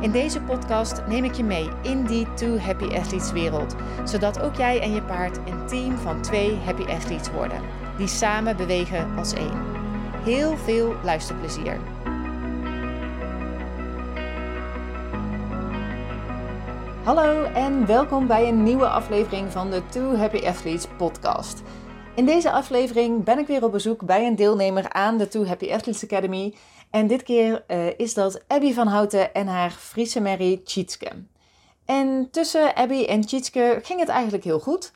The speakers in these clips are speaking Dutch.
In deze podcast neem ik je mee in die Two Happy Athletes wereld, zodat ook jij en je paard een team van twee Happy Athletes worden, die samen bewegen als één. Heel veel luisterplezier. Hallo en welkom bij een nieuwe aflevering van de Two Happy Athletes podcast. In deze aflevering ben ik weer op bezoek bij een deelnemer aan de Two Happy Athletes Academy en dit keer uh, is dat Abby van Houten en haar Friese Mary Tjitske. En tussen Abby en Tjitske ging het eigenlijk heel goed.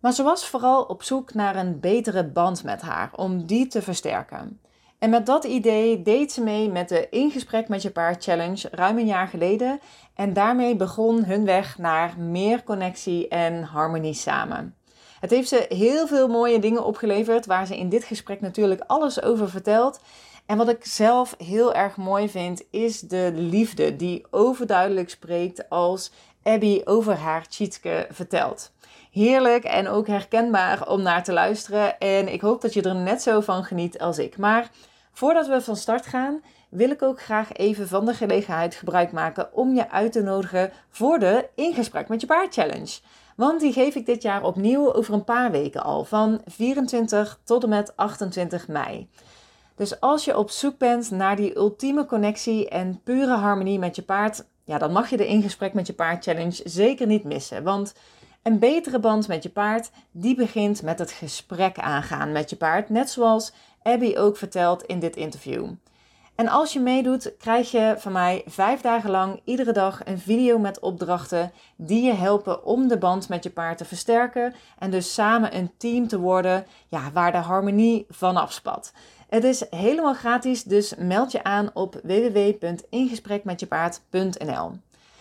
Maar ze was vooral op zoek naar een betere band met haar, om die te versterken. En met dat idee deed ze mee met de In Gesprek met Je Paard Challenge ruim een jaar geleden. En daarmee begon hun weg naar meer connectie en harmonie samen. Het heeft ze heel veel mooie dingen opgeleverd, waar ze in dit gesprek natuurlijk alles over vertelt. En wat ik zelf heel erg mooi vind, is de liefde die overduidelijk spreekt als Abby over haar Tjitske vertelt. Heerlijk en ook herkenbaar om naar te luisteren. En ik hoop dat je er net zo van geniet als ik. Maar voordat we van start gaan, wil ik ook graag even van de gelegenheid gebruik maken om je uit te nodigen voor de In Gesprek met je Paard Challenge. Want die geef ik dit jaar opnieuw over een paar weken al, van 24 tot en met 28 mei. Dus als je op zoek bent naar die ultieme connectie en pure harmonie met je paard, ja, dan mag je de In Gesprek met je Paard Challenge zeker niet missen. Want een betere band met je paard, die begint met het gesprek aangaan met je paard. Net zoals Abby ook vertelt in dit interview. En als je meedoet, krijg je van mij vijf dagen lang iedere dag een video met opdrachten die je helpen om de band met je paard te versterken en dus samen een team te worden ja, waar de harmonie vanaf spat. Het is helemaal gratis, dus meld je aan op www.ingesprekmetjepaard.nl.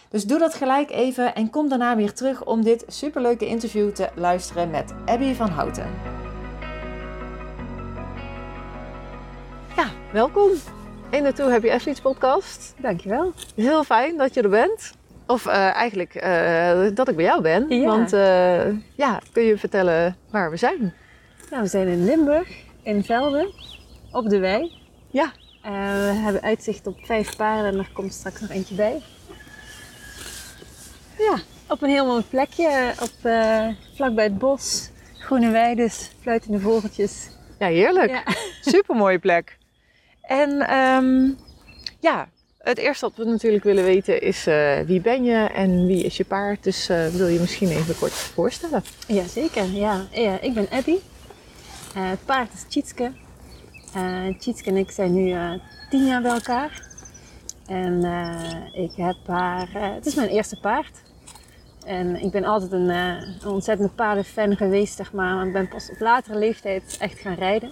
Dus doe dat gelijk even en kom daarna weer terug om dit superleuke interview te luisteren met Abby van Houten. Ja, welkom in de Toe Happy Athletes podcast. Dankjewel. Heel fijn dat je er bent. Of uh, eigenlijk uh, dat ik bij jou ben. Ja. Want uh, ja, kun je vertellen waar we zijn? Nou, we zijn in Limburg, in Velden, op de wei. Ja. we hebben uitzicht op vijf paarden en er komt straks nog eentje bij. Ja, op een heel mooi plekje, op, vlakbij het bos. Groene weides, fluitende vogeltjes. Ja, heerlijk. Ja. Super mooie plek. En um, ja, het eerste wat we natuurlijk willen weten is uh, wie ben je en wie is je paard. Dus uh, wil je misschien even kort voorstellen? Jazeker, ja. ja ik ben Abby. Uh, het paard is Tjitske. Tjitske en ik zijn nu tien jaar bij elkaar. En ik heb haar... het is mijn eerste paard. En ik ben altijd een, een ontzettende paardenfan geweest, zeg maar. Maar ik ben pas op latere leeftijd echt gaan rijden.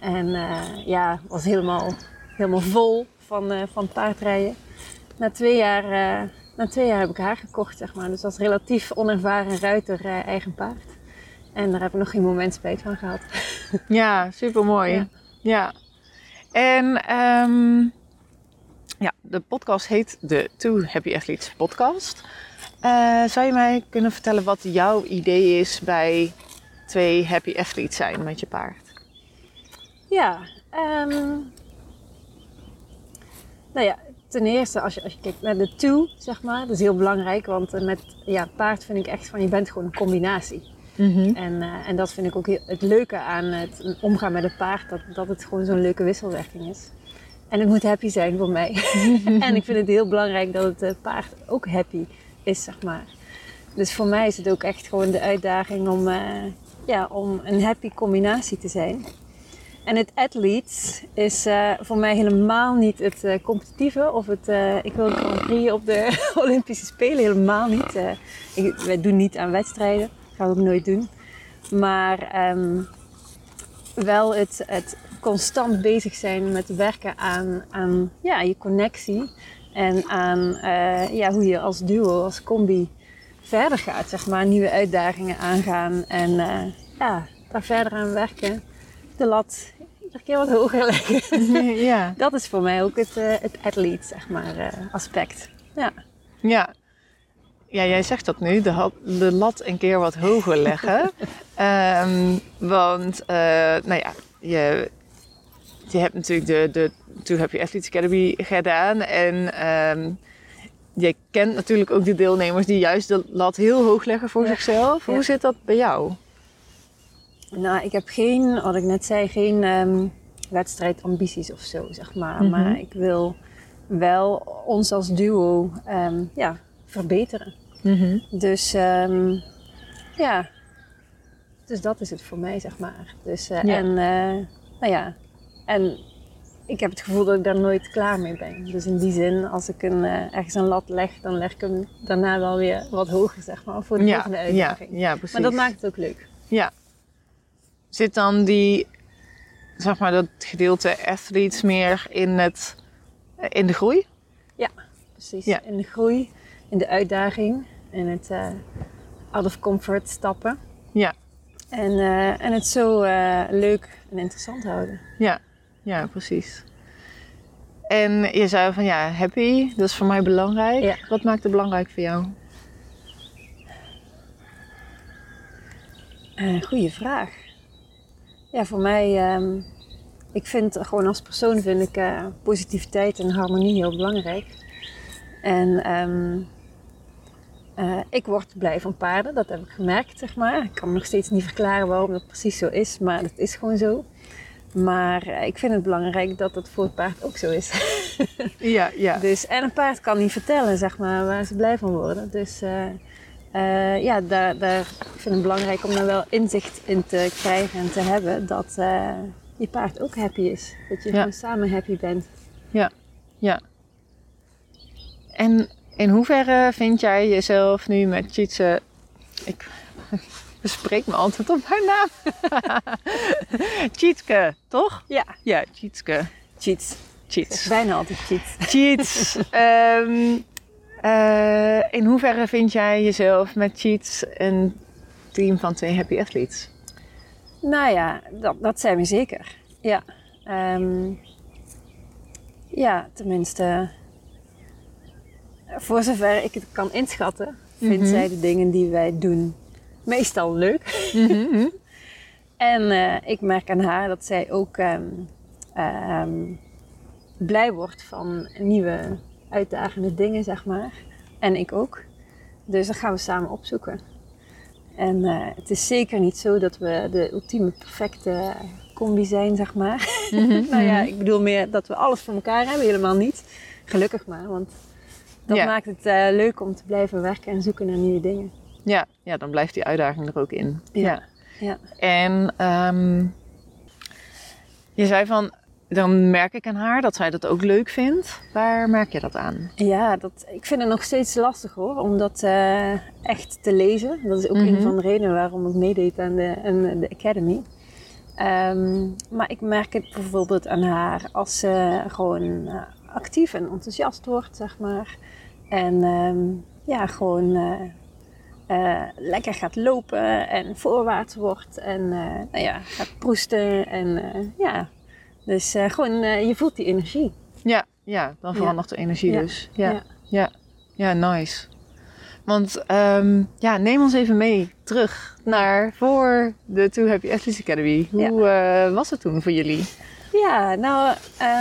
En uh, ja, was helemaal, helemaal vol van, uh, van paardrijden. Na twee, jaar, uh, na twee jaar heb ik haar gekocht, zeg maar. Dus als relatief onervaren ruiter eigen paard. En daar heb ik nog geen moment spijt van gehad. Ja, super mooi. Ja. Ja. En um, ja, de podcast heet de Two Happy Athletes podcast. zou je mij kunnen vertellen wat jouw idee is bij twee happy athletes zijn met je paard? Ja, um, nou ja, ten eerste als je, als je kijkt naar de two, zeg maar, dat is heel belangrijk. Want met ja, paard vind ik echt van, je bent gewoon een combinatie. Mm -hmm. en, uh, en dat vind ik ook heel, het leuke aan het omgaan met een paard, dat, dat het gewoon zo'n leuke wisselwerking is. En het moet happy zijn voor mij. en ik vind het heel belangrijk dat het uh, paard ook happy is, zeg maar. Dus voor mij is het ook echt gewoon de uitdaging om, uh, ja, om een happy combinatie te zijn. En het athletes is uh, voor mij helemaal niet het uh, competitieve of het uh, ik wil Grand Prix op de Olympische Spelen, helemaal niet. Ik, wij doen niet aan wedstrijden, dat gaan we ook nooit doen. Maar um, wel het, het constant bezig zijn met werken aan, aan ja, je connectie en aan ja, hoe je als duo, als combi verder gaat, zeg maar. Nieuwe uitdagingen aangaan en eh, ja, daar verder aan werken. De lat iedere keer wat hoger leggen. ja. Dat is voor mij ook het, uh, het athlete, zeg maar, aspect. Ja. Ja. Ja, jij zegt dat nu, de, de lat een keer wat hoger leggen. um, want, uh, nou ja, je, je hebt natuurlijk de, de Toen heb je Athletes Academy gedaan. En um, je kent natuurlijk ook de deelnemers die juist de lat heel hoog leggen voor ja. zichzelf. Hoe ja. zit dat bij jou? Nou, ik heb geen, wat ik net zei, geen um, wedstrijdambities of zo, zeg maar. Mm -hmm. Maar ik wil wel ons als duo um, ja, verbeteren. Mm -hmm. Dus um, ja, dus dat is het voor mij, zeg maar. Dus, uh, ja. En uh, nou ja, en ik heb het gevoel dat ik daar nooit klaar mee ben. Dus in die zin, als ik een, uh, ergens een lat leg, dan leg ik hem daarna wel weer wat hoger, zeg maar, voor de ja, volgende uitdaging. Ja, ja, precies. Maar dat maakt het ook leuk. Ja. Zit dan die, zeg maar, dat gedeelte athletes meer in, het, in de groei? Ja, precies. Ja. In de groei, in de uitdaging, in het uh, out of comfort stappen. Ja. En, uh, en het zo uh, leuk en interessant houden. Ja, ja, precies. En je zei van ja, happy, dat is voor mij belangrijk. Ja. Wat maakt het belangrijk voor jou? Uh, goeie vraag. Ja, voor mij, um, ik vind gewoon als persoon vind ik uh, positiviteit en harmonie heel belangrijk. En um, uh, ik word blij van paarden, dat heb ik gemerkt, zeg maar. Ik kan me nog steeds niet verklaren waarom dat precies zo is, maar dat is gewoon zo. Maar uh, ik vind het belangrijk dat het voor het paard ook zo is. ja, ja. Dus, en een paard kan niet vertellen, zeg maar, waar ze blij van worden. Dus uh, ja, daar, daar ik vind het belangrijk om daar wel inzicht in te krijgen en te hebben dat je paard ook happy is. Dat je ja. gewoon samen happy bent. Ja, ja. En in hoeverre vind jij jezelf nu met Tjitse... Ik bespreek me altijd op haar naam. Tjitske, toch? Ja. Ja, Tjitske. Cheats. Cheats. Bijna altijd cheats. Cheats. um, uh, in hoeverre vind jij jezelf met Cheats een team van twee happy athletes? Nou ja, dat, dat zijn we zeker. Ja. Um, ja, tenminste voor zover ik het kan inschatten, vindt mm-hmm. zij de dingen die wij doen meestal leuk. Mm-hmm. en uh, ik merk aan haar dat zij ook um, um, blij wordt van nieuwe uitdagende dingen, zeg maar. En ik ook. Dus dat gaan we samen opzoeken. En uh, het is zeker niet zo dat we de ultieme perfecte combi zijn, zeg maar. Nou ja, ik bedoel meer dat we alles voor elkaar hebben, helemaal niet. Gelukkig maar, want dat Ja. maakt het uh, leuk om te blijven werken en zoeken naar nieuwe dingen. Ja, ja, dan blijft die uitdaging er ook in. Ja. Ja. En um, je zei van, dan merk ik aan haar dat zij dat ook leuk vindt. Waar merk je dat aan? Ja, dat, ik vind het nog steeds lastig hoor, om dat uh, echt te lezen. Dat is ook Mhm. een van de redenen waarom ik meedeed aan de, aan de Academy. Um, maar ik merk het bijvoorbeeld aan haar als ze gewoon uh, actief en enthousiast wordt, zeg maar. En um, ja, gewoon uh, uh, lekker gaat lopen en voorwaarts wordt en uh, nou ja, gaat proesten. En ja, dus gewoon, je voelt die energie. Ja, ja dan verandert de energie Ja. dus. Ja, ja. Ja. ja, nice. Want um, ja, neem ons even mee terug naar voor de Too Happy Athletes Academy. Hoe was het toen voor jullie? Ja, nou,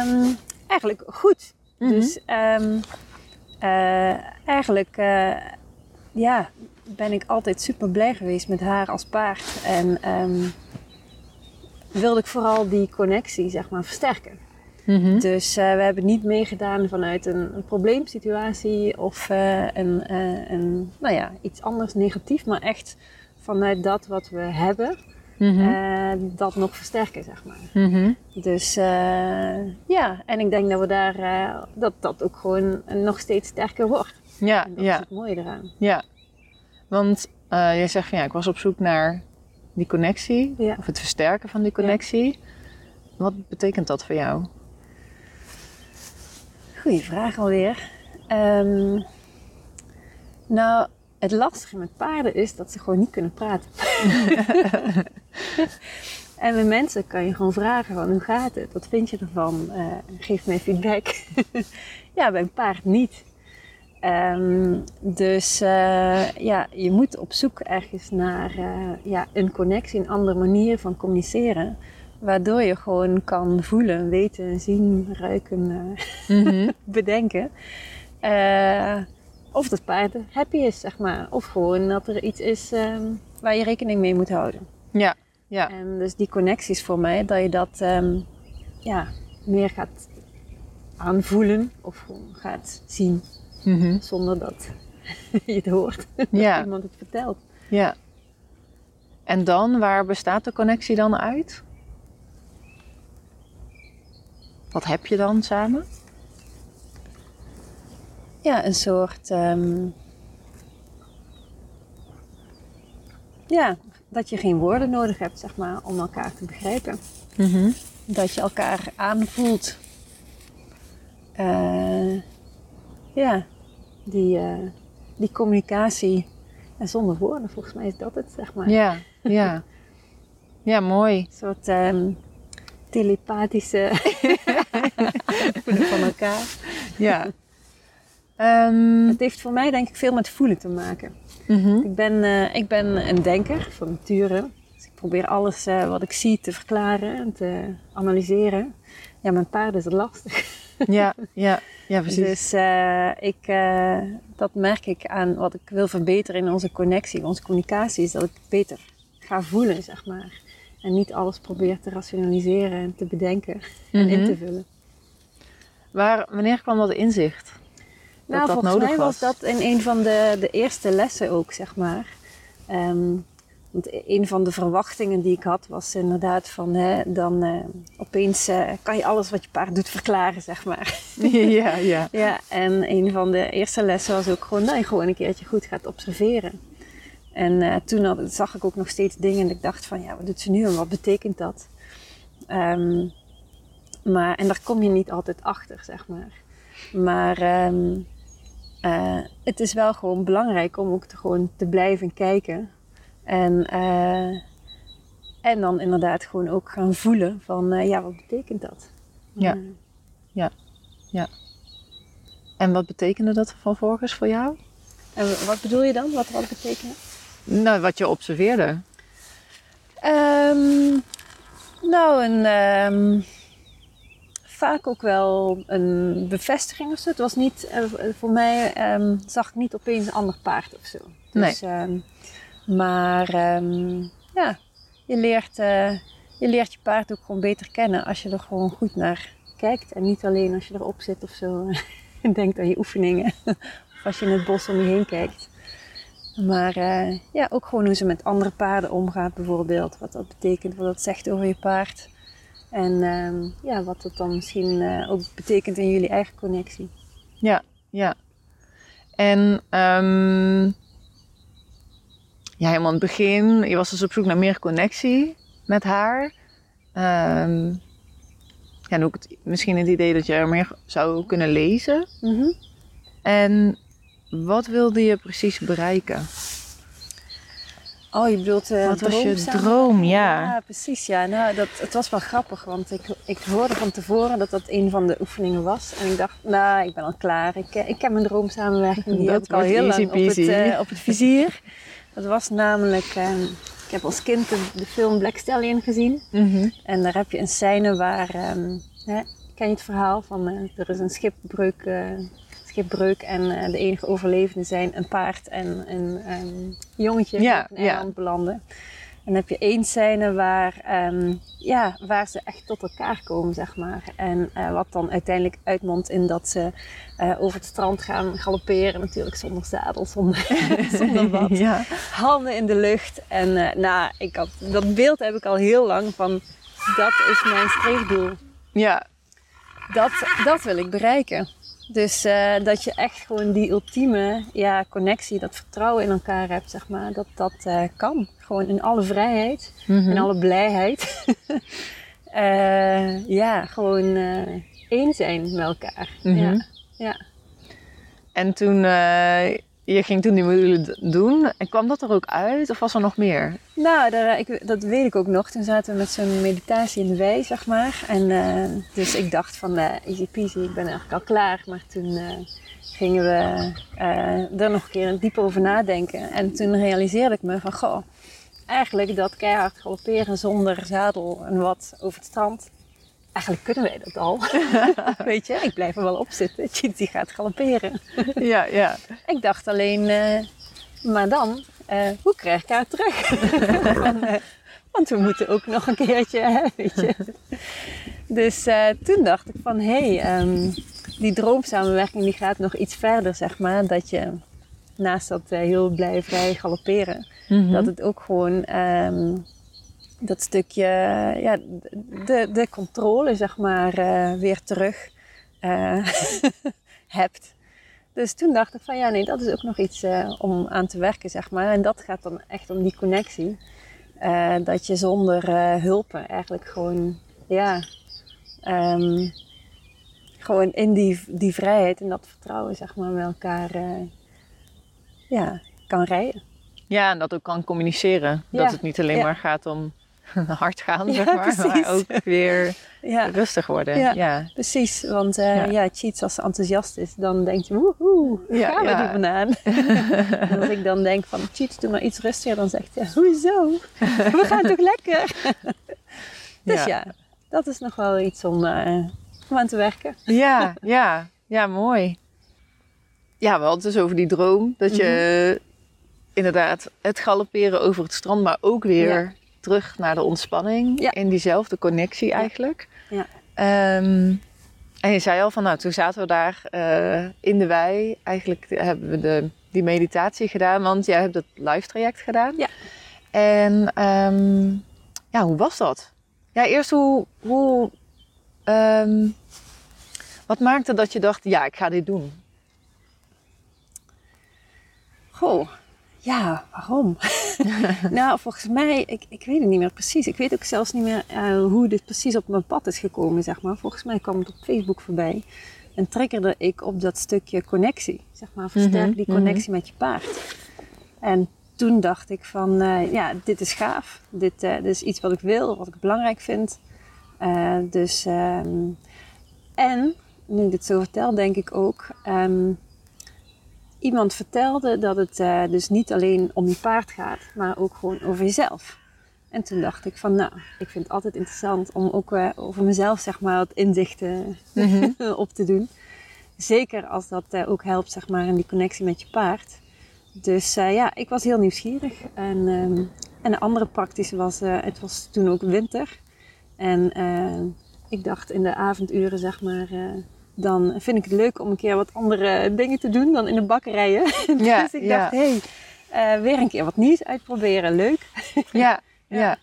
um, eigenlijk goed. Mhm. Dus um, uh, eigenlijk uh, ja, ben ik altijd super blij geweest met haar als paard. En um, wilde ik vooral die connectie zeg maar, versterken. Mhm. Dus uh, we hebben niet meegedaan vanuit een, een probleemsituatie of een, een, nou ja, iets anders negatief, maar echt vanuit dat wat we hebben, Mhm. dat nog versterken, zeg maar. Mhm. Dus ja, en ik denk dat we daar, dat dat ook gewoon nog steeds sterker wordt. Ja, En dat ja, is het mooie eraan. ja. Want jij zegt van ja, ik was op zoek naar die connectie, Ja. of het versterken van die connectie. Wat betekent dat voor jou? Goeie vraag alweer. Um, nou, het lastige met paarden is dat ze gewoon niet kunnen praten. en met mensen kan je gewoon vragen van hoe gaat het? Wat vind je ervan? Uh, geef mij feedback. ja, bij een paard niet. Um, dus uh, ja, je moet op zoek ergens naar uh, ja, een connectie, een andere manier van communiceren. Waardoor je gewoon kan voelen, weten, zien, ruiken, mm -hmm. bedenken. of dat paard happy is, zeg maar. Of gewoon dat er iets is um, waar je rekening mee moet houden. Ja, ja. En dus die connecties voor mij, dat je dat um, ja, meer gaat aanvoelen of gewoon gaat zien. Mm -hmm. Zonder dat je het hoort. Ja. dat iemand het vertelt. Ja. En dan, waar bestaat de connectie dan uit? Wat heb je dan samen? Ja, een soort. Um, ja, dat je geen woorden nodig hebt, zeg maar, om elkaar te begrijpen. Mm -hmm. Dat je elkaar aanvoelt. Uh, ja, die, uh, die communicatie. En zonder woorden, volgens mij is dat het, zeg maar. Ja, ja. Ja, mooi. Een soort um, telepathische voelen van elkaar. Ja. Um, het heeft voor mij denk ik veel met voelen te maken. Mm -hmm. ik, ben, uh, ik ben een denker van nature. Dus ik probeer alles uh, wat ik zie te verklaren en te analyseren. Ja, mijn paarden is het lastig. Ja, ja, ja precies. Dus uh, ik, dat merk ik aan wat ik wil verbeteren in onze connectie, onze communicatie, is dat ik beter ga voelen, zeg maar. En niet alles probeer te rationaliseren en te bedenken en mm -hmm. in te vullen. Waar, wanneer kwam dat inzicht? Nou, dat volgens nodig mij was. was dat in een van de, de eerste lessen ook, zeg maar. Um, want een van de verwachtingen die ik had was inderdaad van, hè, dan uh, opeens uh, kan je alles wat je paard doet verklaren, zeg maar. ja, ja. ja, en een van de eerste lessen was ook gewoon dat je gewoon een keertje goed gaat observeren. En uh, toen had, zag ik ook nog steeds dingen en ik dacht van, ja, wat doet ze nu en wat betekent dat? Um, maar, en daar kom je niet altijd achter, zeg maar. Maar um, uh, het is wel gewoon belangrijk om ook te, gewoon te blijven kijken. En, uh, en dan inderdaad gewoon ook gaan voelen van, uh, ja, wat betekent dat? Ja, ja, ja. En wat betekende dat vervolgens voor jou? En wat bedoel je dan? Wat, wat betekende? Nou, wat je observeerde. Um, nou, een... Um, vaak ook wel een bevestiging of zo. Het was niet, uh, voor mij um, zag ik niet opeens een ander paard of zo. Dus, nee. Um, maar um, ja, je leert, uh, je leert je paard ook gewoon beter kennen als je er gewoon goed naar kijkt. En niet alleen als je erop zit of zo en denkt aan je oefeningen. of als je in het bos om je heen kijkt. Maar uh, ja, ook gewoon hoe ze met andere paarden omgaat bijvoorbeeld. Wat dat betekent, wat dat zegt over je paard. En um, ja, wat dat dan misschien uh, ook betekent in jullie eigen connectie. Ja, ja. En um, ja, helemaal in het begin, je was dus op zoek naar meer connectie met haar. Um, ja, en ook het, misschien het idee dat je er meer zou kunnen lezen. Mm -hmm. En wat wilde je precies bereiken? Oh, je bedoelt uh, Wat was je droom, ja. Ja, precies. Ja. Nou, dat, het was wel grappig, want ik, ik hoorde van tevoren dat dat een van de oefeningen was. En ik dacht, nou, ik ben al klaar. Ik, ik heb mijn droomsamenwerking, die Dat heb ik al heel lang op het, uh, op het vizier. Dat was namelijk, um, ik heb als kind de, de, film Black Stallion gezien. Mm -hmm. En daar heb je een scène waar, um, hè, ken je het verhaal van, er is een schipbreuk schipbreuk en uh, de enige overlevenden zijn een paard en een um, jongetje ja, op een eiland ja. belanden. En dan heb je één scène waar, um, ja, waar ze echt tot elkaar komen, zeg maar. En uh, wat dan uiteindelijk uitmondt in dat ze uh, over het strand gaan galopperen. Natuurlijk zonder zadel, zonder, zonder wat. Ja. Handen in de lucht. En nou, ik had, dat beeld heb ik al heel lang van, dat is mijn streefdoel. Ja. Dat, dat wil ik bereiken. Dus uh, dat je echt gewoon die ultieme ja, connectie, dat vertrouwen in elkaar hebt, zeg maar, dat dat uh, kan. Gewoon in alle vrijheid, mm -hmm. in alle blijheid. uh, ja, gewoon één zijn met elkaar. Mm -hmm. ja. ja. En toen je ging toen die module doen. En kwam dat er ook uit? Of was er nog meer? Nou, daar, ik, dat weet ik ook nog. Toen zaten we met zo'n meditatie in de wei, zeg maar. En eh, dus ik dacht van, eh easy peasy, ik ben eigenlijk al klaar. Maar toen eh, gingen we er nog een keer diep over nadenken. En toen realiseerde ik me van, goh, eigenlijk dat keihard galopperen zonder zadel en wat over het strand. Eigenlijk kunnen wij dat al. Weet je, ik blijf er wel op zitten. Cheat die gaat galopperen. Ja, ja. Ik dacht alleen, eh, maar dan, eh, hoe krijg ik haar terug? Eh, want we moeten ook nog een keertje, hè, weet je. Dus toen dacht ik van, hé, hey, ehm, die droomsamenwerking die gaat nog iets verder, zeg maar. Dat je naast dat heel blij vrij galopperen, Mhm. dat het ook gewoon ehm, dat stukje, ja, de, de controle, zeg maar, eh, weer terug eh, hebt. Dus toen dacht ik van ja, nee, dat is ook nog iets eh, om aan te werken, zeg maar. En dat gaat dan echt om die connectie. Dat je zonder hulpen eigenlijk gewoon, ja, ehm, gewoon in die, die vrijheid en dat vertrouwen, zeg maar, met elkaar, ja, kan rijden. Ja, en dat ook kan communiceren. Ja, Dat het niet alleen ja. maar gaat om hard gaan, Ja, zeg maar. precies. Maar ook weer Ja, rustig worden. Ja. Ja. precies. Want eh, Ja. Cheats, als ze enthousiast is, dan denk je, woehoe, Ja, gaan we die banaan. en als ik dan denk van, Cheats, doe maar iets rustiger, dan zegt hij, hoezo? We gaan toch lekker? dus Ja. dat is nog wel iets om, eh, om aan te werken. Ja, ja, ja, mooi. Ja, we hadden het dus over die droom. Dat je Mhm. inderdaad het galopperen over het strand, maar ook weer. Terug naar de ontspanning. Ja. In diezelfde connectie eigenlijk. Ja. Ehm, en je zei al van, nou, toen zaten we daar eh, in de wei. Eigenlijk hebben we de, die meditatie gedaan, want jij hebt het live traject gedaan. Ja. En ehm, ja, hoe was dat? Ja, eerst hoe, hoe ehm, wat maakte dat je dacht, ja, ik ga dit doen? Goh, ja, waarom? nou, volgens mij, ik, ik weet het niet meer precies. Ik weet ook zelfs niet meer eh, hoe dit precies op mijn pad is gekomen, zeg maar. Volgens mij kwam het op Facebook voorbij. En triggerde ik op dat stukje connectie. Zeg maar, versterk Mhm, die mhm. connectie met je paard. En toen dacht ik van, eh, ja, dit is gaaf. Dit, eh, dit is iets wat ik wil, wat ik belangrijk vind. Dus, ehm, en, nu ik dit zo vertel, denk ik ook... ehm, iemand vertelde dat het eh, dus niet alleen om je paard gaat, maar ook gewoon over jezelf. En toen dacht ik van, nou, ik vind het altijd interessant om ook eh, over mezelf, zeg maar, wat inzichten op te doen. Zeker als dat eh, ook helpt, zeg maar, in die connectie met je paard. Dus ja, ik was heel nieuwsgierig. En, ehm, en de andere praktische was, het was toen ook winter. En ik dacht in de avonduren, zeg maar, dan vind ik het leuk om een keer wat andere dingen te doen dan in de bakkerijen. Ja, dus ik dacht, hé, hey, eh, weer een keer wat nieuws uitproberen, leuk. Ja, ja.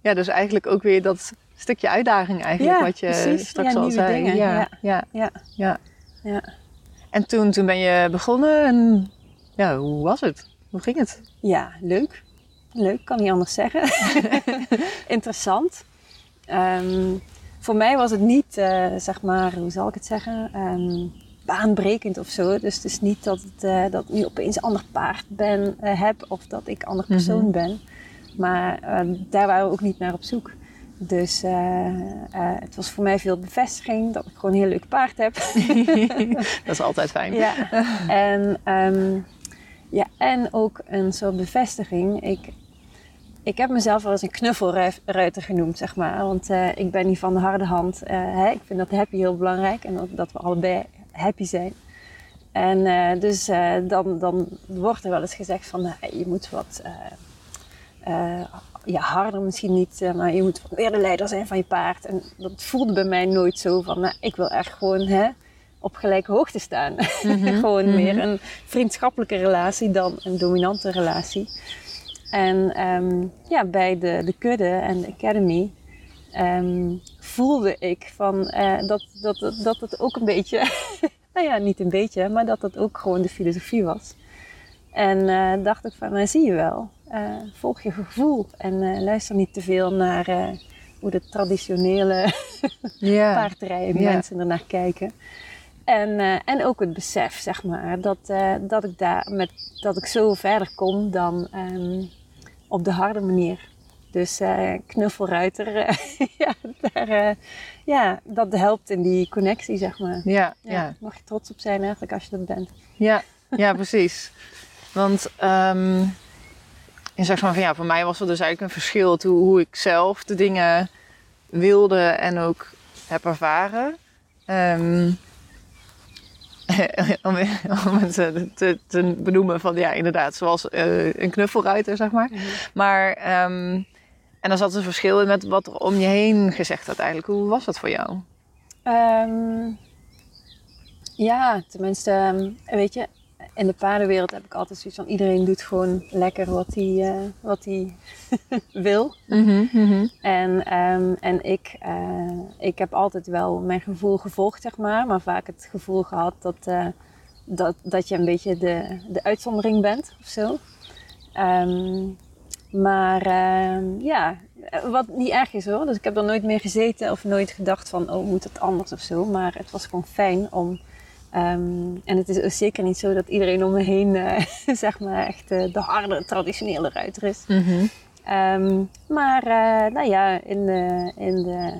Ja. dus eigenlijk ook weer dat stukje uitdaging eigenlijk, wat je precies. straks al zei. dingen, Ja, ja. ja, Ja, ja. ja. En toen, toen ben je begonnen en ja, hoe was het? Hoe ging het? Ja, leuk. Leuk, kan niet anders zeggen. Interessant. Ehm, voor mij was het niet, eh, zeg maar, hoe zal ik het zeggen, Ehm, baanbrekend of zo. Dus het is niet dat, het, eh, dat ik nu opeens een ander paard ben, eh, heb of dat ik een ander persoon Mhm. ben. Maar ehm, daar waren we ook niet naar op zoek. Dus het was voor mij veel bevestiging dat ik gewoon een heel leuk paard heb. Dat is altijd fijn. Ja, en, ehm, ja, en ook een soort bevestiging. Ik, ik heb mezelf wel eens een knuffelruiter genoemd, zeg maar. Want eh, ik ben niet van de harde hand. Eh, hè? Ik vind dat happy heel belangrijk en dat, dat we allebei happy zijn. En eh, dus dan, dan wordt er wel eens gezegd van je moet wat ja, harder misschien niet, maar je moet wat meer de leider zijn van je paard. En dat voelde bij mij nooit zo van nou, ik wil echt gewoon hè, op gelijke hoogte staan. gewoon mhm. meer een vriendschappelijke relatie dan een dominante relatie. En ehm, ja, bij de, de kudde en de academy ehm, voelde ik van, eh, dat, dat, dat, het ook een beetje, nou ja, niet een beetje, maar dat dat ook gewoon de filosofie was. En eh, dacht ik van, nou zie je wel, eh, volg je gevoel en luister niet te veel naar hoe de traditionele Ja. paardrijden mensen ernaar kijken. En, en ook het besef, zeg maar, dat, dat, ik daar met, dat ik zo verder kom dan ehm, op de harde manier. Dus uh, knuffelruiter, ja, daar, ja, dat helpt in die connectie, zeg maar. Ja, ja. Mag je trots op zijn eigenlijk als je dat bent. Ja, ja precies. Want um, je zegt maar van ja, voor mij was er dus eigenlijk een verschil toe hoe ik zelf de dingen wilde en ook heb ervaren. Um, om, om het te, te, benoemen van ja, inderdaad, zoals uh, een knuffelruiter, zeg maar. Mhm. Maar, um, en dan zat een verschil in met wat er om je heen gezegd had eigenlijk. Hoe was dat voor jou? Um, ja, tenminste, weet je, in de paardenwereld heb ik altijd zoiets van iedereen doet gewoon lekker wat hij, uh, wat hij wil. Mm -hmm, En, um, en ik, uh, ik heb altijd wel mijn gevoel gevolgd, zeg maar. Maar vaak het gevoel gehad dat, uh, dat, dat je een beetje de, de uitzondering bent of zo. Um, maar uh, ja, wat niet erg is hoor. Dus ik heb er nooit meer gezeten of nooit gedacht van, oh moet het anders of zo. Maar het was gewoon fijn om Um, en het is zeker niet zo dat iedereen om me heen, uh, zeg maar, echt uh, de harde, traditionele ruiter is. Mm -hmm. um, maar, uh, nou ja, in de, in de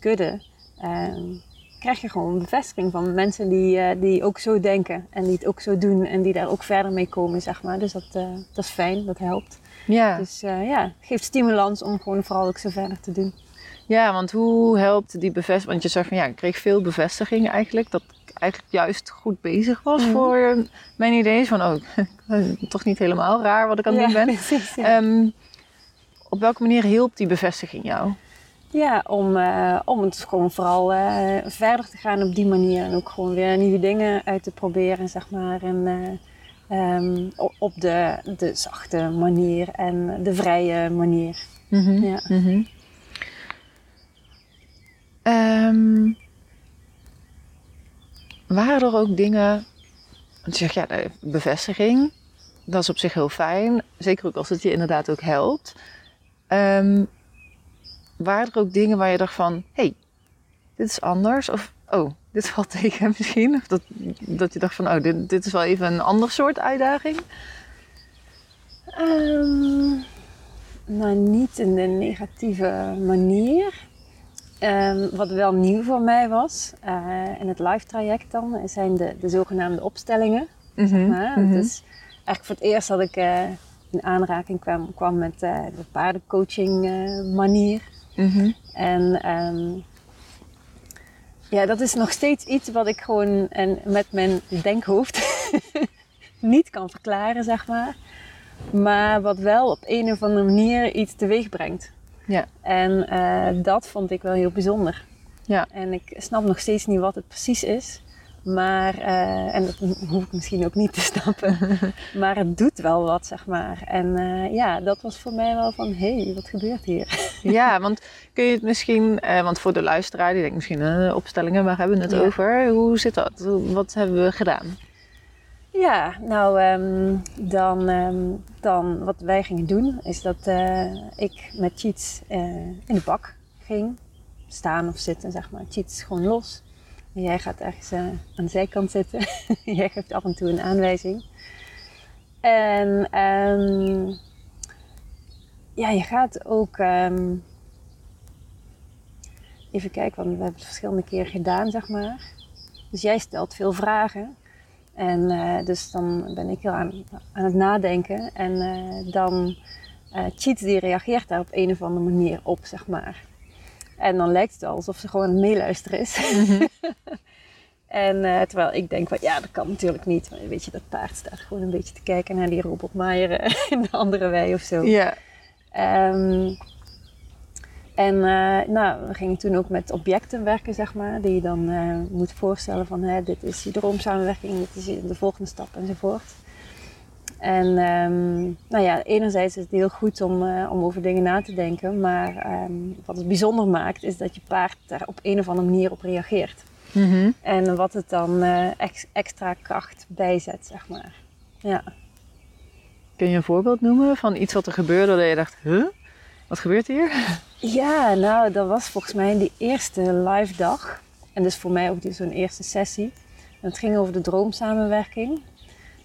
kudde um, krijg je gewoon bevestiging van mensen die, die ook zo denken en die het ook zo doen en die daar ook verder mee komen, zeg maar. Dus dat, dat is fijn, dat helpt. Ja. Dus ja, geeft stimulans om gewoon vooral ook zo verder te doen. Ja, want hoe helpt die bevestiging? Want je zegt van ja, ik kreeg veel bevestiging eigenlijk. Dat eigenlijk juist goed bezig was mhm. voor eh, mijn idee. Van, oh, toch niet helemaal raar wat ik aan het doen ben. Precies, ehm, op welke manier hielp die bevestiging jou? Ja, om, uh, om het gewoon vooral uh, verder te gaan op die manier. En ook gewoon weer nieuwe dingen uit te proberen, zeg maar. En um, op de, de zachte manier en de vrije manier. Mm -hmm. ja. Mm -hmm. um, waren er ook dingen. Want je ja, bevestiging, dat is op zich heel fijn. Zeker ook als het je inderdaad ook helpt. Um, waren er ook dingen waar je dacht van: hé, hey, dit is anders? Of oh, dit valt tegen misschien? Of dat, dat je dacht van: oh, dit, dit is wel even een ander soort uitdaging? Um, nou, niet in de negatieve manier. Um, wat wel nieuw voor mij was, uh, in het live traject dan, zijn de, de zogenaamde opstellingen. Mm -hmm. zeg maar. mm -hmm. Dus eigenlijk voor het eerst dat ik uh, in aanraking kwam, kwam met uh, de paardencoaching manier. Mm -hmm. En um, ja, dat is nog steeds iets wat ik gewoon en met mijn denkhoofd niet kan verklaren, zeg maar. Maar wat wel op een of andere manier iets teweeg brengt. Ja. En uh, dat vond ik wel heel bijzonder. Ja. En ik snap nog steeds niet wat het precies is. Maar, uh, en dat hoef ik misschien ook niet te snappen. maar het doet wel wat, zeg maar. En uh, ja, dat was voor mij wel van, hé, hey, wat gebeurt hier? ja, want kun je het misschien, uh, want voor de luisteraar, die denkt misschien, opstellingen, waar hebben we het ja. over? Hoe zit dat? Wat hebben we gedaan? Ja, nou, um, dan, um, dan wat wij gingen doen is dat uh, ik met Cheats uh, in de bak ging. Staan of zitten, zeg maar. Cheats gewoon los. En jij gaat ergens uh, aan de zijkant zitten. jij geeft af en toe een aanwijzing. En um, ja, je gaat ook. even kijken, want we hebben het verschillende keren gedaan, zeg maar. Dus jij stelt veel vragen. En uh, dus dan ben ik heel aan, aan het nadenken. En uh, dan uh, Cheat die reageert daar op een of andere manier op, zeg maar. En dan lijkt het alsof ze gewoon aan het meeluisteren is. Mm -hmm. en terwijl ik denk, van, ja, dat kan natuurlijk niet. Maar weet je, dat paard staat gewoon een beetje te kijken naar die robotmaaier in de andere wei of zo. Ja. Um, en uh, nou, we gingen toen ook met objecten werken, zeg maar, die je dan uh, moet voorstellen van hè, dit is je droomsamenwerking, dit is de volgende stap enzovoort. En um, nou ja, enerzijds is het heel goed om, uh, om over dingen na te denken, maar um, wat het bijzonder maakt is dat je paard daar op een of andere manier op reageert. Mm -hmm. En wat het dan ex extra kracht bijzet, zeg maar. Ja. Kun je een voorbeeld noemen van iets wat er gebeurde dat je dacht, huh? Wat gebeurt hier? Ja, nou, dat was volgens mij die eerste live dag. En dus voor mij ook zo'n eerste sessie. het ging over de droomsamenwerking.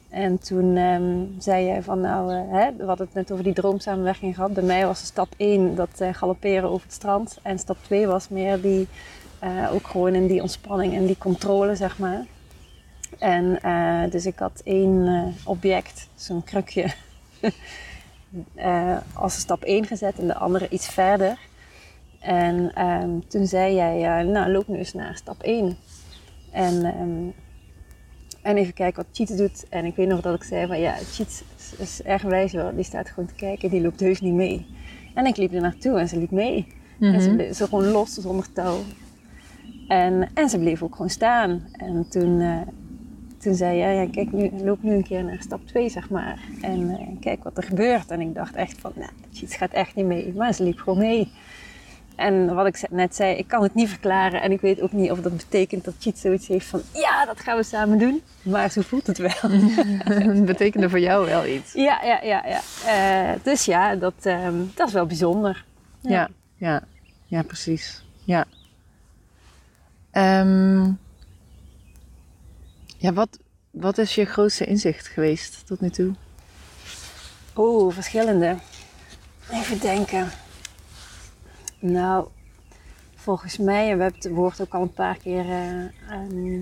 En toen ehm, zei jij van nou, eh, hè, we hadden het net over die droomsamenwerking gehad. Bij mij was stap 1 dat uh, galopperen over het strand. En stap 2 was meer die, uh, ook gewoon in die ontspanning en die controle, zeg maar. En dus ik had één object, zo'n krukje, als stap 1 gezet en de andere iets verder. En um, toen zei jij, nou loop nu eens naar stap 1. En um, en even kijken wat Cheat doet. En ik weet nog dat ik zei van ja, Cheat is erg wijs hoor. Die staat gewoon te kijken. Die loopt heus niet mee. En ik liep er naartoe en ze liep mee. En ze, mhm. bleef, ze gewoon los zonder touw. En, en ze bleef ook gewoon staan. En toen, uh, toen zei jij, ja, kijk, nu, loop nu een keer naar stap 2, zeg maar. En uh, kijk wat er gebeurt. En ik dacht echt van, nou, Cheat gaat echt niet mee. Maar ze liep gewoon mee. En wat ik net zei, ik kan het niet verklaren. En ik weet ook niet of dat betekent dat Cheat zoiets heeft van... Ja, dat gaan we samen doen. Maar zo voelt het wel. het betekende voor jou wel iets. Ja, ja, ja. ja. Uh, dus ja, dat, uh, dat is wel bijzonder. Ja, ja, ja, ja precies. Ja. Um, ja, wat, wat is je grootste inzicht geweest tot nu toe? Oeh, verschillende. Even denken. Nou, volgens mij, en we hebben het woord ook al een paar keer uh,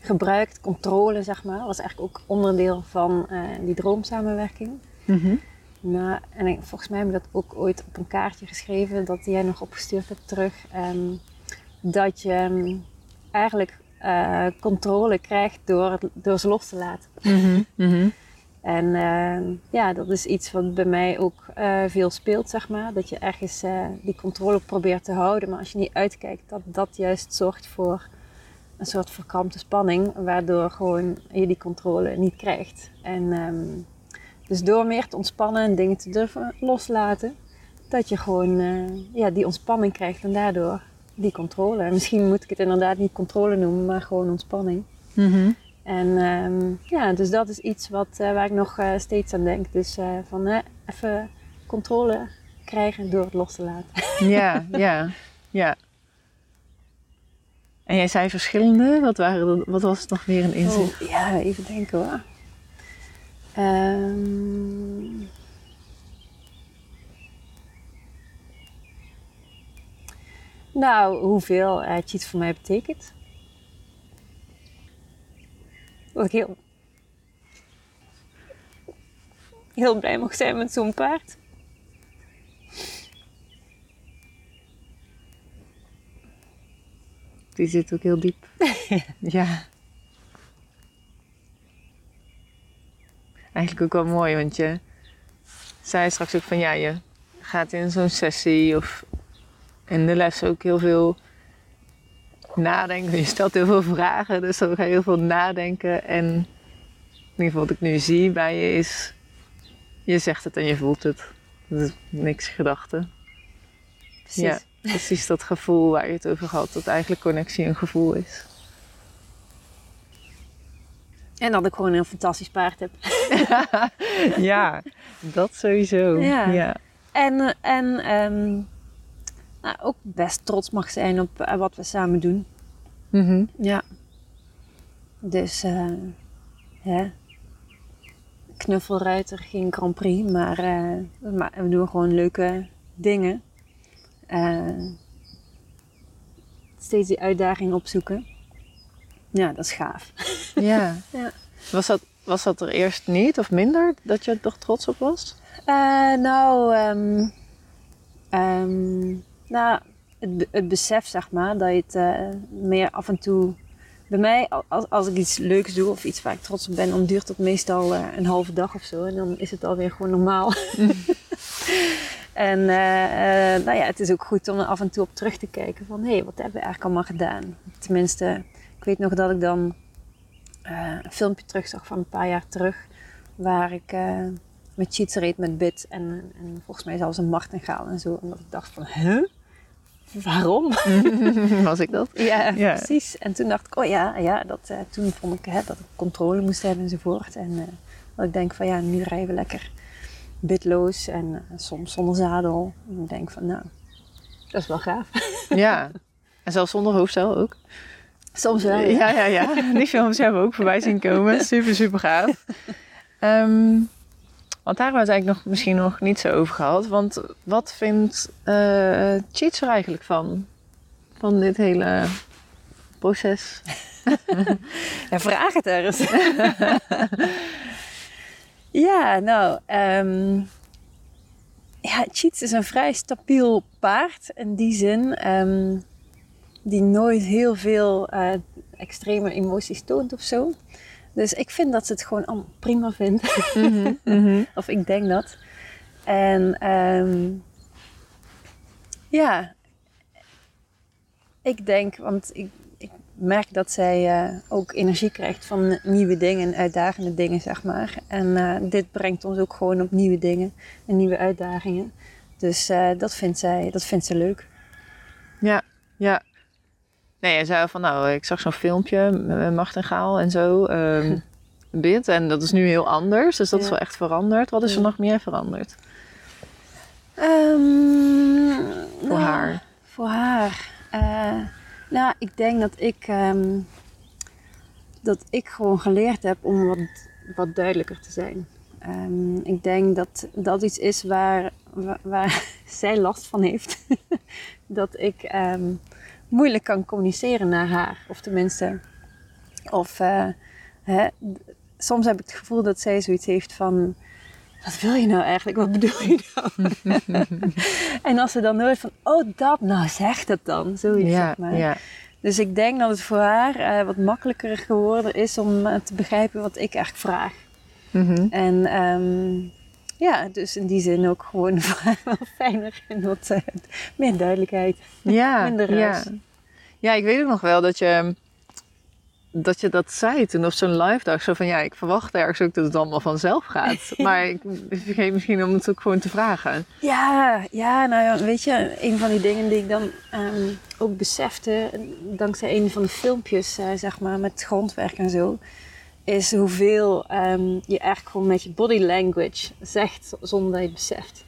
gebruikt, controle zeg maar, was eigenlijk ook onderdeel van uh, die droomsamenwerking. Mm Maar, en ik, volgens mij heb ik dat ook ooit op een kaartje geschreven, dat jij nog opgestuurd hebt terug. Um, dat je um, eigenlijk uh, controle krijgt door, door ze los te laten. Mm -hmm. En uh, ja, dat is iets wat bij mij ook uh, veel speelt, zeg maar. Dat je ergens die controle probeert te houden, maar als je niet uitkijkt, dat dat juist zorgt voor een soort verkrampte spanning, waardoor gewoon je die controle niet krijgt. En um, dus door meer te ontspannen en dingen te durven loslaten, dat je gewoon ja, die ontspanning krijgt en daardoor die controle. En misschien moet ik het inderdaad niet controle noemen, maar gewoon ontspanning. Mm -hmm. En um, ja, dus dat is iets wat, uh, waar ik nog uh, steeds aan denk. Dus uh, van even controle krijgen door het los te laten. Ja, ja, ja. En jij zei verschillende. Wat, waren, wat was nog weer een inzicht? Oh, ja, even denken hoor. Um, nou, hoeveel uh, cheat voor mij betekent. Dat ik heel, heel blij mag zijn met zo'n paard. Die zit ook heel diep. ja. Eigenlijk ook wel mooi, want je zei straks ook van ja, je gaat in zo'n sessie of in de les ook heel veel nadenken. Je stelt heel veel vragen, dus dan ga je heel veel nadenken. En in ieder geval wat ik nu zie bij je is, je zegt het en je voelt het. Dat is niks gedachten. Precies. Ja, precies dat gevoel waar je het over had, dat eigenlijk connectie een gevoel is. En dat ik gewoon een fantastisch paard heb. ja, dat sowieso. Ja. En, en um, nou, ook best trots mag zijn op uh, wat we samen doen. Mm -hmm. Ja. Dus, uh, hè. Knuffelruiter, geen Grand Prix, maar, uh, maar we doen gewoon leuke dingen. steeds die uitdaging opzoeken. Ja, dat is gaaf. Ja. ja. Was, dat, was dat er eerst niet of minder dat je er toch trots op was? nou, um, um, nou, het, het besef, zeg maar, dat je het uh, meer af en toe. Bij mij, als, als ik iets leuks doe of iets waar ik trots op ben, dan duurt het meestal uh, een halve dag of zo. En dan is het alweer gewoon normaal. en uh, nou ja, het is ook goed om er af en toe op terug te kijken van hé, hey, wat hebben we eigenlijk allemaal gedaan? Tenminste, ik weet nog dat ik dan een filmpje terug zag van een paar jaar terug, waar ik met cheats reed met bit en, en volgens mij zelfs een martengaal en zo. En dat ik dacht van, huh? Waarom? Was ik dat? Ja, precies. En toen dacht ik, oh ja, ja dat, uh, toen vond ik hè, dat ik controle moest hebben enzovoort. En uh, dat ik denk van ja, nu rijden we lekker bitloos en uh, soms zonder zadel. En ik denk van nou, dat is wel gaaf. ja, en zelfs zonder hoofdstel ook? Soms wel, ja. Ja, ja, ja. Die films hebben we ook voorbij zien komen. Super, super gaaf. Ehm, want daar hebben we het eigenlijk nog, misschien nog niet zo over gehad. Want wat vindt eh Cheats er eigenlijk van? Van dit hele proces? Ja, vraag het er eens. ja, nou, ehm ja, Cheats is een vrij stabiel paard in die zin. ehm, die nooit heel veel eh, extreme emoties toont of zo. Dus ik vind dat ze het gewoon allemaal prima vindt. Of ik denk dat. En ehm, ja, ik denk, want ik, ik merk dat zij eh, ook energie krijgt van nieuwe dingen en uitdagende dingen, zeg maar. En eh, dit brengt ons ook gewoon op nieuwe dingen en nieuwe uitdagingen. Dus eh, dat, vindt zij, dat vindt ze leuk. Ja, ja. Nee, hij zei van nou, ik zag zo'n filmpje met Martin Gaal en zo. bid. En dat is nu heel anders. Dus dat is wel echt veranderd. Wat is er Ja. nog meer veranderd Ehm, voor nou, haar? Voor haar. Eh, nou, ik denk dat ik, ehm, dat ik gewoon geleerd heb om wat, wat duidelijker te zijn. Ik denk dat dat iets is waar, waar, waar zij last van heeft. dat ik moeilijk kan communiceren naar haar. Of tenminste, of eh, hè, soms heb ik het gevoel dat zij zoiets heeft van... Wat wil je nou eigenlijk? Wat bedoel je nou? en als ze dan nooit van, oh dat, nou zeg dat dan. Zoiets, Ja, zeg maar. ja. Dus ik denk dat het voor haar eh, wat makkelijker geworden is om eh, te begrijpen wat ik echt vraag. Mhm. En ehm, ja, dus in die zin ook gewoon wel fijner en wat eh, meer duidelijkheid. Ja, Minder ja. ja, ik weet ook nog wel dat je dat, je dat zei toen op zo'n live dag. Zo van ja, ik verwacht ergens ook dat het allemaal vanzelf gaat. Maar ik vergeet misschien om het ook gewoon te vragen. Ja, ja, nou ja, weet je, een van die dingen die ik dan ehm, ook besefte, dankzij een van de filmpjes, eh, zeg maar, met grondwerk en zo, is hoeveel ehm, je eigenlijk gewoon met je body language zegt zonder dat je het beseft.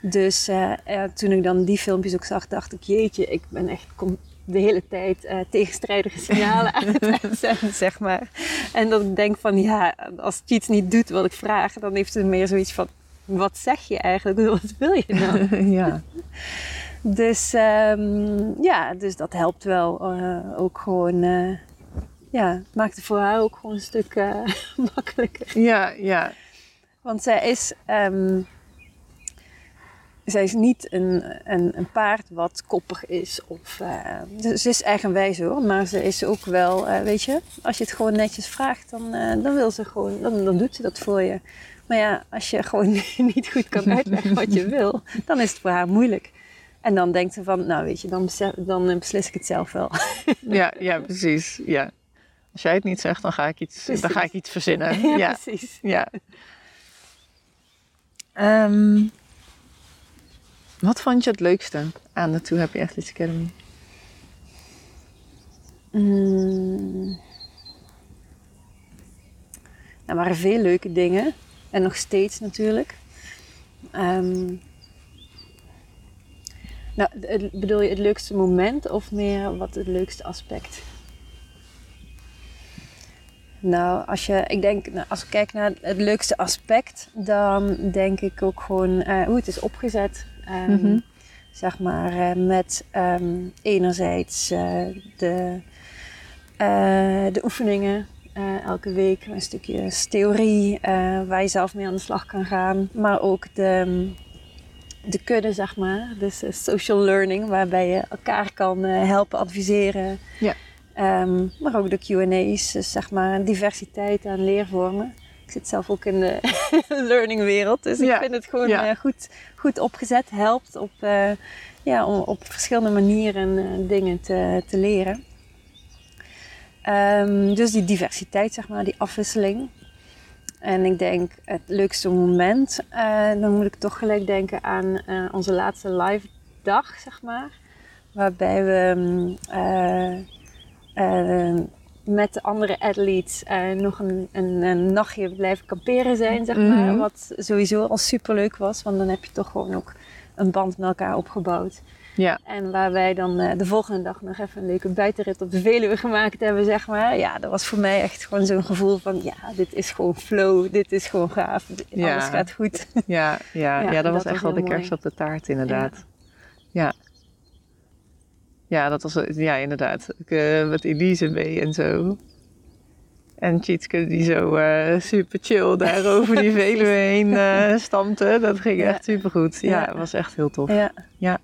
Dus eh, toen ik dan die filmpjes ook zag, dacht ik, jeetje, ik ben echt de hele tijd eh, tegenstrijdige signalen aan het uitzenden, zeg maar. En dat ik denk van, ja, als Cheats niet doet wat ik vraag, dan heeft ze meer zoiets van, wat zeg je eigenlijk? Wat wil je nou? ja. Dus ehm, ja, dus dat helpt wel eh, ook gewoon. Ja, het maakt het voor haar ook gewoon een stuk eh, makkelijker. ja, ja. Want zij is, ehm, zij is niet een, een, een paard wat koppig is. Of, eh, ze- is eigenwijs hoor, maar ze is ook wel, eh, weet je, als je het gewoon netjes vraagt, dan, dan wil ze gewoon, dan, dan doet ze dat voor je. Maar ja, als je gewoon niet goed kan uitleggen wat je wil, dan is het voor haar moeilijk. En dan denkt ze van, nou weet je, dan, dan beslis ik het zelf wel. Ja, ja, precies. Ja. Als jij het niet zegt, dan ga ik iets, dan ga ik iets verzinnen. ja, Ja, precies. ja. Ehm, wat vond je het leukste aan de Too Happy Athletes Academy? Mm. Er waren veel leuke dingen. En nog steeds natuurlijk. Ehm, nou, het- bedoel je het leukste moment of meer wat het leukste aspect? Nou, als je, ik denk, nou, als ik kijk naar het leukste aspect, dan denk ik ook gewoon eh, hoe het is opgezet. Ehm, Mhm. Zeg maar eh, met ehm, enerzijds eh, de, de oefeningen elke week, een stukje theorie waar je zelf mee aan de slag kan gaan, maar ook de, de kudde, zeg maar. Dus social learning, waarbij je elkaar kan helpen adviseren. Ja. Ehm, maar ook de Q&A's, dus zeg maar een diversiteit aan leervormen. Ik zit zelf ook in de learningwereld, dus Ja. ik vind het gewoon Ja. eh, goed, goed opgezet. Helpt op, eh, ja, om op verschillende manieren eh, dingen te, te leren. Ehm, dus die diversiteit, zeg maar, die afwisseling. En ik denk het leukste moment, dan moet ik toch gelijk denken aan onze laatste live dag, zeg maar. Waarbij we mm, eh, eh, met de andere athletes eh, nog een, een, een nachtje blijven kamperen zijn, zeg maar. Mhm. Wat sowieso al super leuk was, want dan heb je toch gewoon ook een band met elkaar opgebouwd. Ja. En waar wij dan eh, de volgende dag nog even een leuke buitenrit op de Veluwe gemaakt hebben, zeg maar. Ja, dat was voor mij echt gewoon zo'n gevoel van, ja, dit is gewoon flow, dit is gewoon gaaf, Ja. alles gaat goed. Ja, ja, ja, Ja, dat was echt wel de kerst op de taart, inderdaad. Ja. Ja, dat was, ja, inderdaad. Ik, eh, met Elise mee en zo. En Tjitske die zo eh, super chill daar over die Veluwe heen eh stampte. Dat ging Ja. echt super goed. Ja, Ja. het was echt heel tof. Ja. Nou,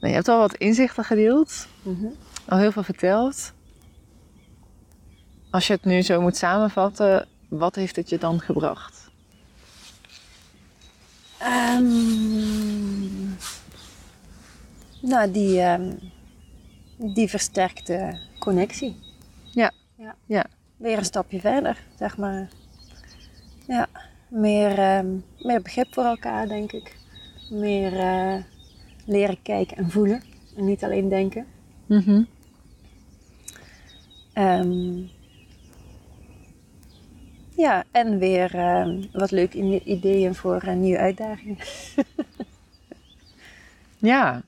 je hebt al wat inzichten gedeeld. Mhm. Al heel veel verteld. Als je het nu zo moet samenvatten, wat heeft het je dan gebracht? Ehm, nou, die, ehm, die versterkte connectie. Ja. ja. Ja. Weer een stapje verder, zeg maar. Ja, meer, ehm, meer begrip voor elkaar, denk ik. Meer eh, leren kijken en voelen. En niet alleen denken. Ehm, ja, en weer wat leuke ideeën voor een nieuwe uitdagingen. Ja.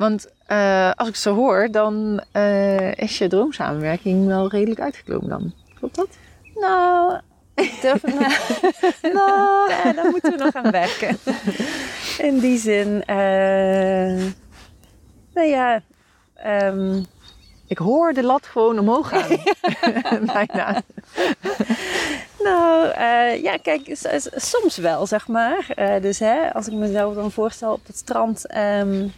Want eh, als ik zo hoor, dan eh, is je droomsamenwerking wel redelijk uitgekomen dan. Klopt dat? Nou, ik durf het nou, ja, daar moeten we nog aan werken. In die zin, eh, nou ja, ehm, Ik hoor de lat gewoon omhoog gaan. Bijna. nou eh, ja, kijk, soms wel, zeg maar. Dus hè, als ik mezelf dan voorstel op het strand ehm,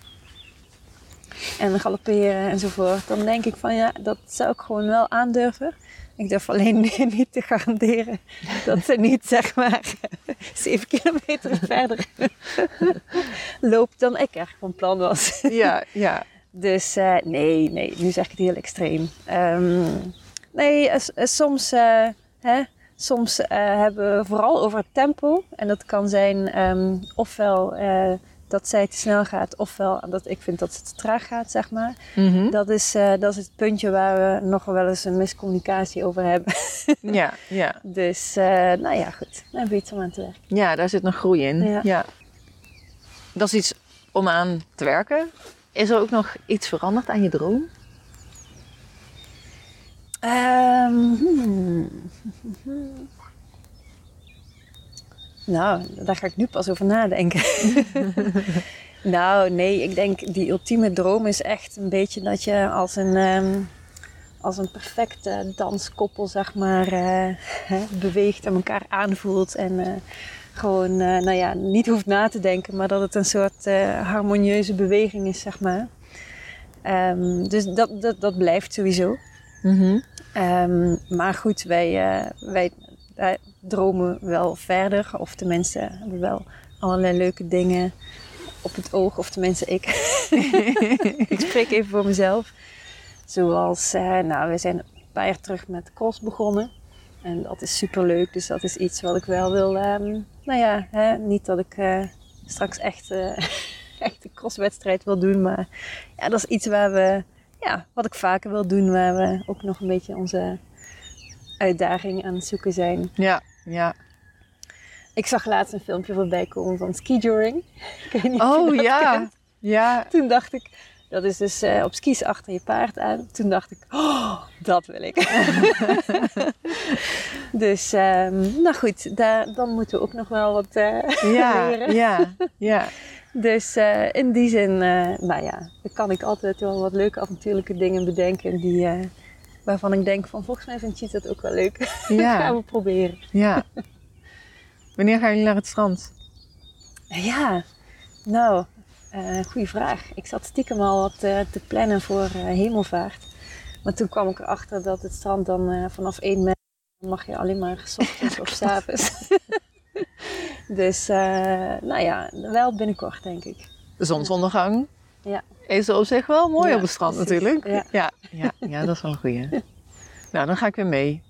en galopperen enzovoort, dan denk ik van ja, dat zou ik gewoon wel aandurven. Ik durf alleen niet te garanderen dat ze niet zeg maar zeven kilometer verder loopt dan ik echt van plan was. Ja, ja. Dus eh, nee, nee, nu zeg ik het heel extreem. Ehm, nee, eh, soms, eh, hè, soms hebben we vooral over het tempo. En dat kan zijn ehm, ofwel dat zij te snel gaat, ofwel dat ik vind dat ze te traag gaat, zeg maar. Mhm. Dat is, eh, dat is het puntje waar we nog wel eens een miscommunicatie over hebben. Ja, ja. Dus, eh, nou ja, goed. Daar je iets om aan te werken. Ja, daar zit nog groei in. Ja. Ja. Dat is iets om aan te werken. Is er ook nog iets veranderd aan je droom? Hmm. Nou, daar ga ik nu pas over nadenken. nou, nee, ik denk die ultieme droom is echt een beetje dat je als een, ehm, als een perfecte danskoppel, zeg maar, eh, hè, beweegt en elkaar aanvoelt. En eh, gewoon, eh, nou ja, niet hoeft na te denken, maar dat het een soort harmonieuze beweging is, zeg maar. Ehm, dus dat, dat, dat blijft sowieso. Mhm. Ehm, maar goed, wij, wij dromen wel verder. Of tenminste, hebben wel allerlei leuke dingen op het oog. Of tenminste, ik. ik spreek even voor mezelf. Zoals, eh, nou, we zijn een paar jaar terug met cross begonnen. En dat is super leuk. Dus dat is iets wat ik wel wil. ehm, nou ja, hè, niet dat ik eh, straks echt, eh, echt een crosswedstrijd wil doen. Maar ja, dat is iets waar we ja, wat ik vaker wil doen, waar we ook nog een beetje onze uitdaging aan het zoeken zijn. Ja, ja. Ik zag laatst een filmpje voorbij komen van skijoring. Ik weet niet of je Oh ja. kent. Ja. Toen dacht ik, dat is dus eh, op skis achter je paard aan. Toen dacht ik, oh, dat wil ik. dus, ehm, nou goed, daar, dan moeten we ook nog wel wat eh, Ja, leren. ja, ja. Dus eh, in die zin, nou ja, dan kan ik altijd wel wat leuke avontuurlijke dingen bedenken die, waarvan ik denk van volgens mij vindt Cheat dat ook wel leuk. gaan Ja, we proberen. ja. Wanneer gaan jullie naar het strand? Ja, nou, eh goede vraag. Ik zat stiekem al wat eh, te plannen voor eh, hemelvaart. Maar toen kwam ik erachter dat het strand dan eh, vanaf 1 mei mag je alleen maar 's ochtends of 's avonds. dus eh, nou ja, wel binnenkort denk ik. De zonsondergang. Ja. Is op zich wel mooi Ja, op het strand precies. natuurlijk. Ja. Ja, ja, ja, dat is wel een goeie. nou, dan ga ik weer mee.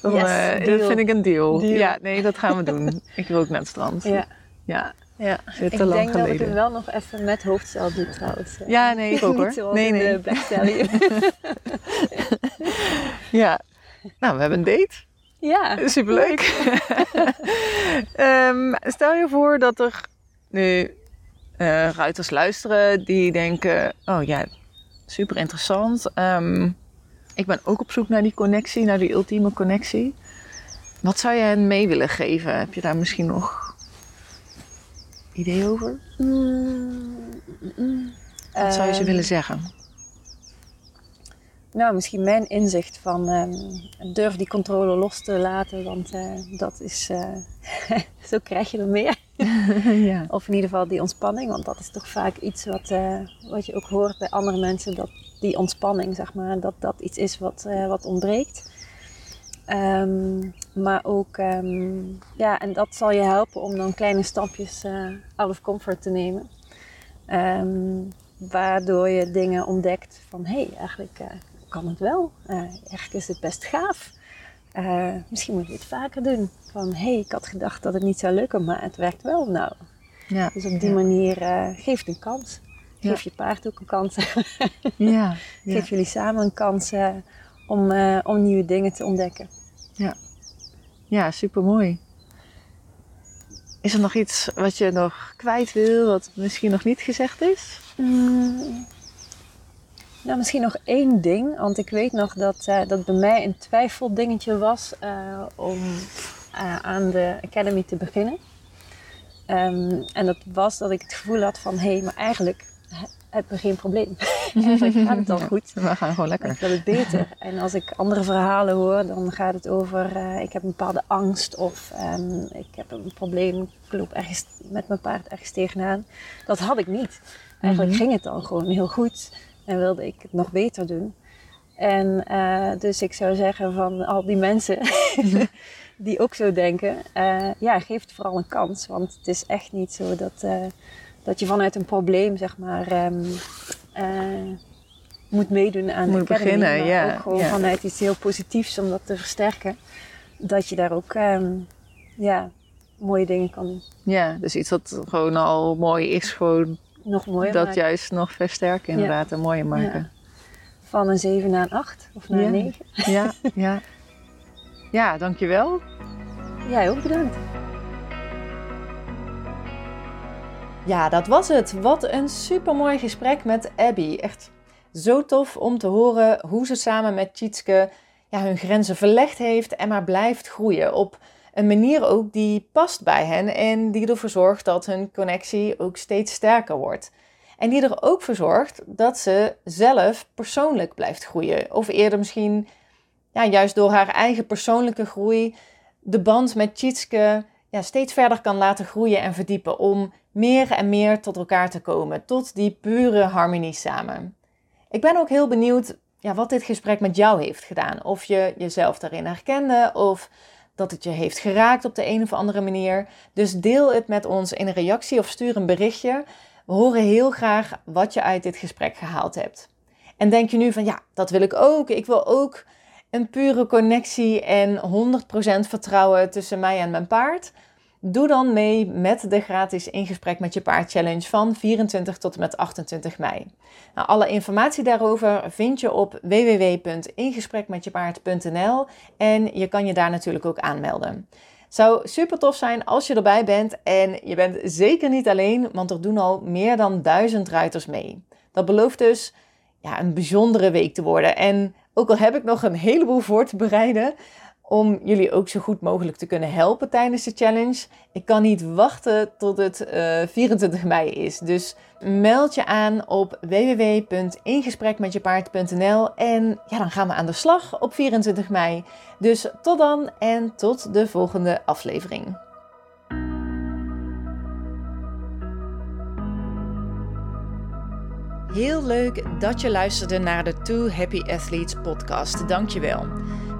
Dan, Yes, eh, deal. dat vind ik een deal. Deal. Ja, nee, dat gaan we doen. ik wil ook naar het strand. Ja, Ja, ja. Ik te lang denk dat ik het wel nog even met hoofdstel doe trouwens. eh. Ja, nee, ik ook hoor. Nee, in nee. de Black Stallion. Ja. Nou, we hebben een date. ja. Superleuk. Ehm, stel je voor dat er nu uh, ruiters luisteren die denken: oh ja, super interessant. Ehm, ik ben ook op zoek naar die connectie, naar die ultieme connectie. Wat zou je hen mee willen geven? Heb je daar misschien nog idee over? Mm, Wat zou je ze willen zeggen? Nou, misschien mijn inzicht van um, durf die controle los te laten, want uh, dat is, uh, zo krijg je er meer. ja. Of in ieder geval die ontspanning, want dat is toch vaak iets wat, uh, wat je ook hoort bij andere mensen, dat die ontspanning, zeg maar, dat dat iets is wat, wat ontbreekt. Um, maar ook, um, ja, en dat zal je helpen om dan kleine stapjes out of comfort te nemen. waardoor je dingen ontdekt van, hé, hey, eigenlijk kan het wel. Uh, eigenlijk is het best gaaf. Uh, misschien moet je het vaker doen. Van hé, hey, ik had gedacht dat het niet zou lukken, maar het werkt wel. Nou, ja, dus op die manier uh, geef het een kans. Geef je paard ook een kans. ja, Geef jullie samen een kans om, om nieuwe dingen te ontdekken. Ja, ja super mooi. Is er nog iets wat je nog kwijt wil, wat misschien nog niet gezegd is? Mm. Nou, misschien nog één ding. Want ik weet nog dat uh, dat bij mij een twijfeldingetje was uh, om uh, aan de Academy te beginnen. Um, en dat was dat ik het gevoel had van... hé, hey, maar eigenlijk heb ik geen probleem. eigenlijk gaat het al goed. We gaan gewoon lekker. Ik wil het beter. En als ik andere verhalen hoor, dan gaat het over... ik heb een bepaalde angst of um, ik heb een probleem. Ik loop ergens met mijn paard ergens tegenaan. Dat had ik niet. Eigenlijk mm -hmm. ging het dan gewoon heel goed en wilde ik het nog beter doen. En uh, dus ik zou zeggen van al die mensen die ook zo denken, uh, ja, geef het vooral een kans. Want het is echt niet zo dat, uh, dat je vanuit een probleem, zeg maar, um, moet meedoen aan moet de academy, beginnen, maar ja. ook gewoon ja. vanuit iets heel positiefs om dat te versterken. Dat je daar ook, um, ja, mooie dingen kan doen. Ja, dus iets wat gewoon al mooi is, gewoon nog mooier Dat maken. juist nog versterken inderdaad en mooier maken. Ja. Van een 7 naar een 8 of naar ja. een 9. Ja, ja. ja, dankjewel. Jij ook bedankt. Ja, dat was het. Wat een supermooi gesprek met Abby. Echt zo tof om te horen hoe ze samen met Tjitske ja, hun grenzen verlegd heeft en maar blijft groeien. Op een manier ook die past bij hen en die ervoor zorgt dat hun connectie ook steeds sterker wordt. En die er ook voor zorgt dat ze zelf persoonlijk blijft groeien. Of eerder misschien ja, juist door haar eigen persoonlijke groei de band met Tjitske ja, steeds verder kan laten groeien en verdiepen. Om meer en meer tot elkaar te komen. Tot die pure harmonie samen. Ik ben ook heel benieuwd ja, wat dit gesprek met jou heeft gedaan. Of je jezelf daarin herkende of dat het je heeft geraakt op de een of andere manier. Dus deel het met ons in een reactie of stuur een berichtje. We horen heel graag wat je uit dit gesprek gehaald hebt. En denk je nu van ja, dat wil ik ook. Ik wil ook een pure connectie en 100% vertrouwen tussen mij en mijn paard. Doe dan mee met de gratis In Gesprek met Je Paard Challenge van 24 tot en met 28 mei. Nou, alle informatie daarover vind je op www.ingesprekmetjepaard.nl en je kan je daar natuurlijk ook aanmelden. Zou super tof zijn als je erbij bent en je bent zeker niet alleen, want er doen al meer dan duizend ruiters mee. Dat belooft dus ja, een bijzondere week te worden. En ook al heb ik nog een heleboel voor te bereiden, om jullie ook zo goed mogelijk te kunnen helpen tijdens de challenge. Ik kan niet wachten tot het uh, 24 mei is. Dus meld je aan op www.ingesprekmetjepaard.nl en ja, dan gaan we aan de slag op 24 mei. Dus tot dan en tot de volgende aflevering. Heel leuk dat je luisterde naar de Two Happy Athletes podcast. Dankjewel.